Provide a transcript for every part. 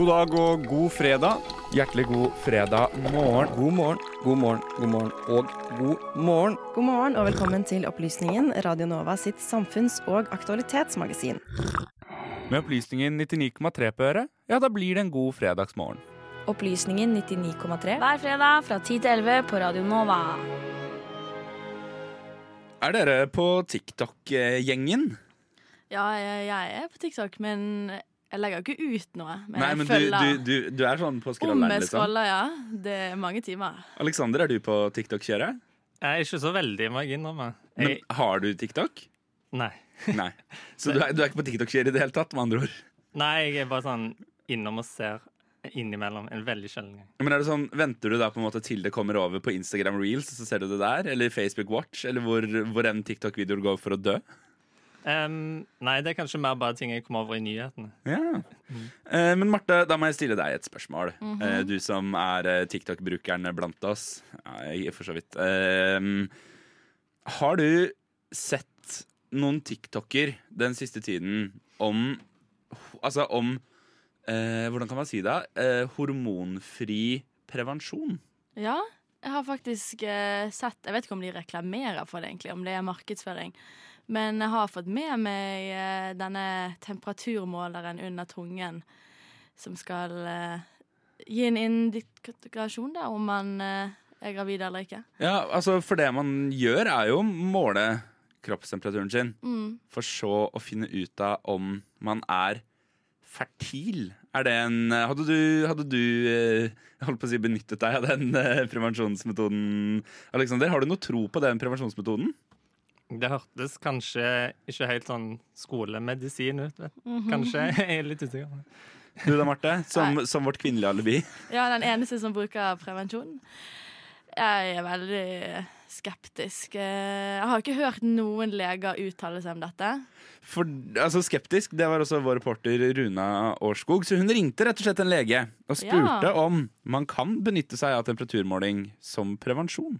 God dag og god fredag. Hjertelig god fredag morgen. God morgen, god morgen, god morgen og god morgen. God morgen og velkommen til Opplysningen, Radio Nova sitt samfunns- og aktualitetsmagasin. Med opplysningen 99,3 på øret, ja, da blir det en god fredagsmorgen. Opplysningen 99,3. Hver fredag fra 10 til 11 på Radio Nova. Er dere på TikTok-gjengen? Ja, jeg, er på TikTok, men jeg legger jo ikke ut noe. Men Nei, men jeg følger du, du, du er sånn på Om scrolleren, jeg liksom? scroller, ja. Det er mange timer. Alexander, er du på TikTok-kjøret? Jeg er ikke så veldig, i innrømme. Men Jeg, har du TikTok? nei. Nei. Så du er, du er ikke på TikTok-kjøret i det hele tatt, med andre ord? nei, jeg er bare sånn innom og ser innimellom. En veldig sjelden gang. Men er det sånn, Venter du da på en måte til det kommer over på Instagram Reels, så ser du det der? Eller Facebook Watch? Eller hvor, hvor enn TikTok-videoer går for å dø? Em, nei, det er kanskje mer bare ting jeg kommer over i nyhetene. Ja. Eh, men Marte, da må jeg stille deg et spørsmål. eh, du som er eh, TikTok-brukeren blant oss. Nei, for så vidt. Uh, har du sett noen TikToker den siste tiden om Altså om eh, Hvordan kan man si det? Eh, hormonfri prevensjon. Ja, jeg har faktisk sett Jeg vet ikke om de reklamerer for det, egentlig, om det er markedsføring. Men jeg har fått med meg eh, denne temperaturmåleren under tungen, som skal eh, gi en indikasjon da, om man eh, er gravid eller ikke. Ja, altså For det man gjør, er jo å måle kroppstemperaturen sin. Mm. For så å finne ut av om man er fertil. Er det en Hadde du, hadde du jeg holdt på å si, benyttet deg av den prevensjonsmetoden, Alexander? Har du noe tro på den prevensjonsmetoden? Det hørtes kanskje ikke helt sånn skolemedisin ut. vet. Kanskje. Jeg er litt usikker. Du da, Marte? Som, som vårt kvinnelige alibi. Ja, den eneste som bruker prevensjon. Jeg er veldig skeptisk. Eh, Jeg har ikke hørt noen leger uttale seg om dette. For, altså Skeptisk det var også vår reporter Runa Årskog. Så hun ringte rett og slett en lege og spurte Ja. om man kan benytte seg av temperaturmåling som prevensjon.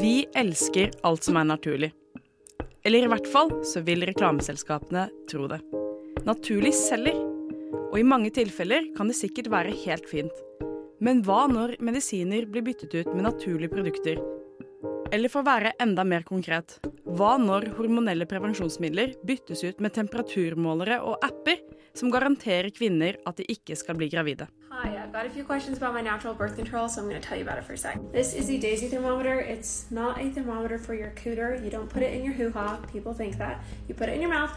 Vi elsker alt som er naturlig. Eller i hvert fall så vil reklameselskapene tro det. Naturlig selger. Og i mange tilfeller kan det sikkert være helt fint. Men hva når medisiner blir byttet ut med naturlige produkter? Eller for å være enda mer konkret, hva når hormonelle prevensjonsmidler byttes ut med temperaturmålere og apper som garanterer kvinner at de ikke skal bli gravide? Hi, I've got a few questions about my natural birth control, so I'm going to tell you about it for a sec. This is the Daisy thermometer. It's not a thermometer for your cooter. You don't put it in your hoo ha. People think that. You put it in your mouth,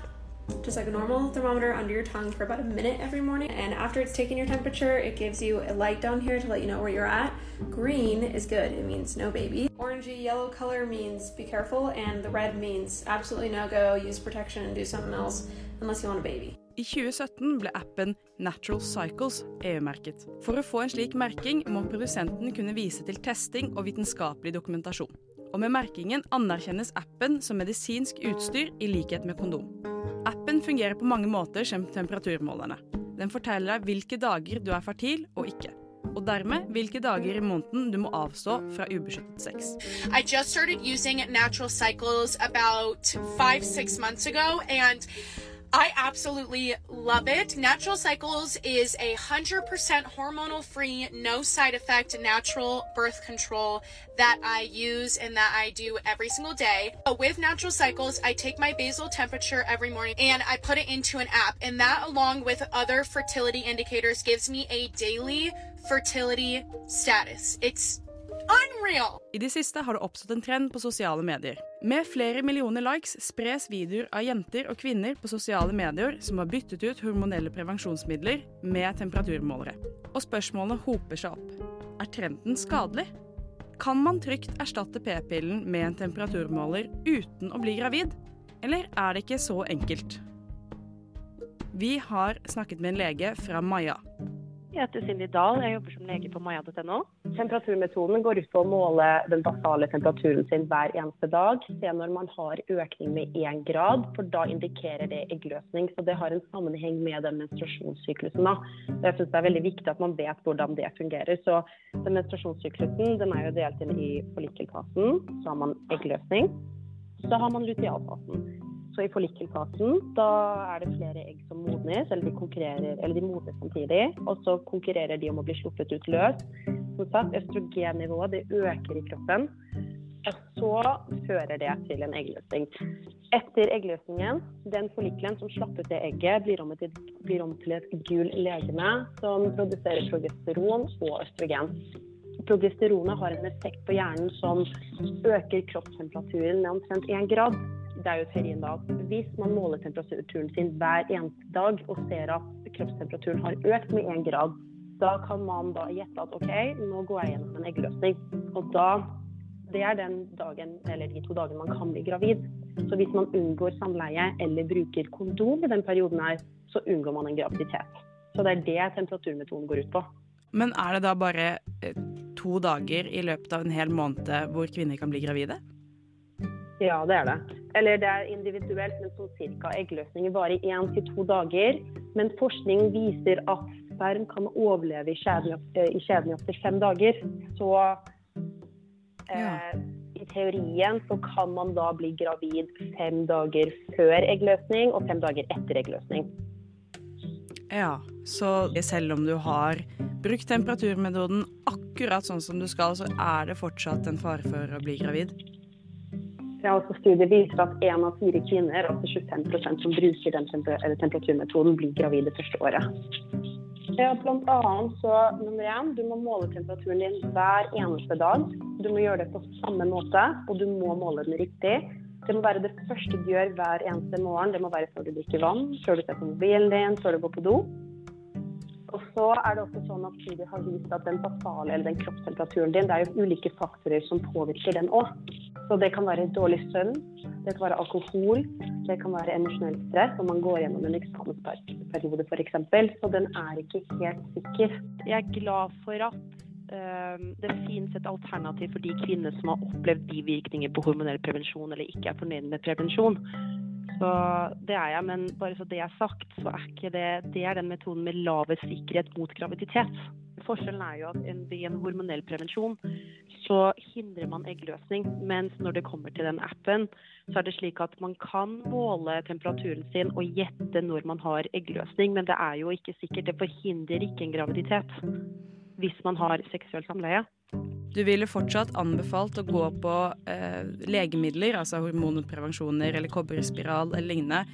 just like a normal thermometer under your tongue for about a minute every morning. And after it's taken your temperature, it gives you a light down here to let you know where you're at. Green is good, it means no baby. Orangey yellow color means be careful, and the red means absolutely no go, use protection, and do something else unless you want a baby. I 2017 ble appen Natural Cycles EU-merket. For å få en slik merking må produsenten kunne vise til testing og vitenskapelig dokumentasjon. Og med merkingen anerkjennes appen som medisinsk utstyr i likhet med kondom. Appen fungerer på mange måter som temperaturmålerne. Den forteller deg hvilke dager du er fertil og ikke. Og dermed hvilke dager i måneden du må avstå fra ubeskyttet sex. I just started using Natural Cycles about five, six months ago, and I absolutely love it. Natural Cycles is a 100% hormonal free, no side effect natural birth control that I use and that I do every single day. With Natural Cycles, I take my basal temperature every morning and I put it into an app, and that, along with other fertility indicators, gives me a daily fertility status. It's unreal. I det siste har det oppstått en trend på sosiale medier. Med flere millioner likes spres videoer av jenter og kvinner på sosiale medier som har byttet ut hormonelle prevensjonsmidler med temperaturmålere. Og spørsmålene hoper seg opp. Er trenden skadelig? Kan man trygt erstatte p-pillen med en temperaturmåler uten å bli gravid? Eller er det ikke så enkelt? Vi har snakket med en lege fra Maja. Jeg heter Cindy Dahl, jeg jobber som lege på maja.no. Temperaturmetoden går ut på å måle den basale temperaturen sin hver eneste dag. Se når man har økning med én grad, for da indikerer det eggløsning. Så det har en sammenheng med den menstruasjonssyklusen. Da. Jeg syns det er veldig viktig at man vet hvordan det fungerer. Så den menstruasjonssyklusen den er jo delt inn i follikelfasen, så har man eggløsning, så har man lutealfasen. Så i follikelfasen, da er det flere egg som modnes, eller de konkurrerer, eller de modnes samtidig. Og så konkurrerer de om å bli sluppet ut løs. Som sagt, østrogennivået det øker i kroppen. Og så fører det til en eggløsning. Etter eggløsningen, den forlikelen som slapp ut det egget, blir om til, blir om til et gul legeme som produserer progesteron og østrogen. Progesteronet har en effekt på hjernen som øker kroppstemperaturen med omtrent 1 grad. Det er jo teorien da at hvis man måler temperaturen sin hver eneste dag og ser at kroppstemperaturen har økt med én grad, da kan man da gjette at OK, nå går jeg gjennom en eggløsning. Og da det er den dagen, eller de to dagene man kan bli gravid. Så hvis man unngår samleie eller bruker kondom i den perioden her, så unngår man en graviditet. Så det er det temperaturmetoden går ut på. Men er det da bare eh, to dager i løpet av en hel måned hvor kvinner kan bli gravide? Ja, det er det. Eller det er individuelt, men sånn cirka. Eggløsninger varer én til to dager. Men forskning viser at sperm kan overleve i kjeden i kjeden i opptil fem dager. Så eh, i teorien så kan man da bli gravid fem dager før eggløsning og fem dager etter eggløsning. Ja, så selv om du har brukt temperaturmetoden akkurat sånn som du skal, så er det fortsatt en fare for å bli gravid? Ja, også Studier viser at én av fire kvinner, altså 25% som bruker den temperaturmetoden, blir gravide første året. Ja, blant annet så nummer én, du må måle temperaturen din hver eneste dag. Du må gjøre det på samme måte, og du må måle den riktig. Det må være det første du gjør hver eneste morgen. Det må være før du drikker vann, før du ser på mobilen din, før du går på do. Og så er det også sånn at studier har vist at den basale eller den kroppstemperaturen din, det er jo ulike faktorer som påvirker den òg. Så det kan være dårlig søvn, det kan være alkohol, det kan være emosjonell stress når man går gjennom en eksamensperiode f.eks. Så den er ikke helt sikker. Jeg er glad for at øh, det finnes et alternativ for de kvinnene som har opplevd bivirkninger på hormonell prevensjon eller ikke er fornøyd med prevensjon. Så det er jeg, men bare så det er sagt, så er ikke det Det er den metoden med lavest sikkerhet mot graviditet. Forskjellen er jo at ved en hormonell prevensjon så hindrer man eggløsning. Mens når det kommer til den appen, så er det slik at man kan måle temperaturen sin og gjette når man har eggløsning, men det er jo ikke sikkert. Det forhindrer ikke en graviditet hvis man har seksuelt samleie. Du ville fortsatt anbefalt å gå på eh, legemidler, altså hormonprevensjoner eller kobberspiral eller lignende,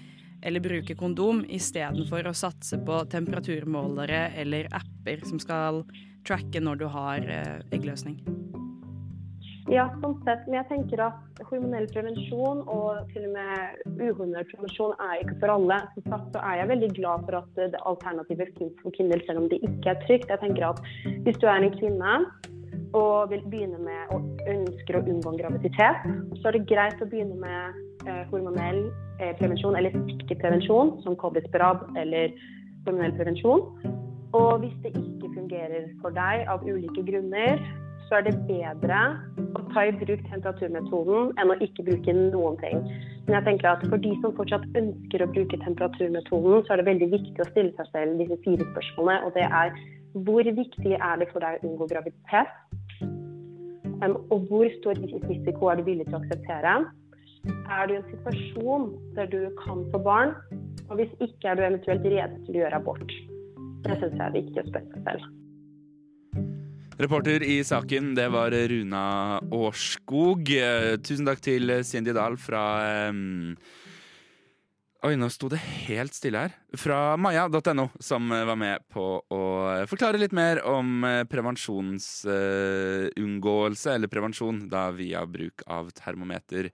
eller bruke kondom istedenfor å satse på temperaturmålere eller apper som skal tracke når du har eh, eggløsning? Ja, sånn sett. Men jeg tenker at hormonell prevensjon og til og med uhormonell prevensjon er ikke for alle. Som sagt så er jeg veldig glad for at det alternativet finnes for kvinner, selv om det ikke er trygt. Jeg tenker at hvis du er en kvinne og vil begynne med og ønsker å unngå en graviditet, så er det greit å begynne med eh, hormonell eh, prevensjon eller prevensjon, som kobberspiral eller hormonell prevensjon. Og hvis det ikke fungerer for deg av ulike grunner, så er det bedre å ta i bruk temperaturmetoden enn å ikke bruke noen ting. Men jeg tenker at for de som fortsatt ønsker å bruke temperaturmetoden, så er det veldig viktig å stille seg selv disse fire spørsmålene. Og det er hvor viktig er det for deg å unngå graviditet? Og hvor stor risiko er du villig til å akseptere? Er du i en situasjon der du kan få barn? Og hvis ikke, er du eventuelt rede til å gjøre abort? Det syns jeg er viktig å spørre seg selv. Reporter i saken, det var Runa Årskog. Tusen takk til Cindy Dahl fra Oi, nå sto det helt stille her. Fra maja.no, som var med på å forklare litt mer om prevensjonsunngåelse, uh, eller prevensjon, da via bruk av termometer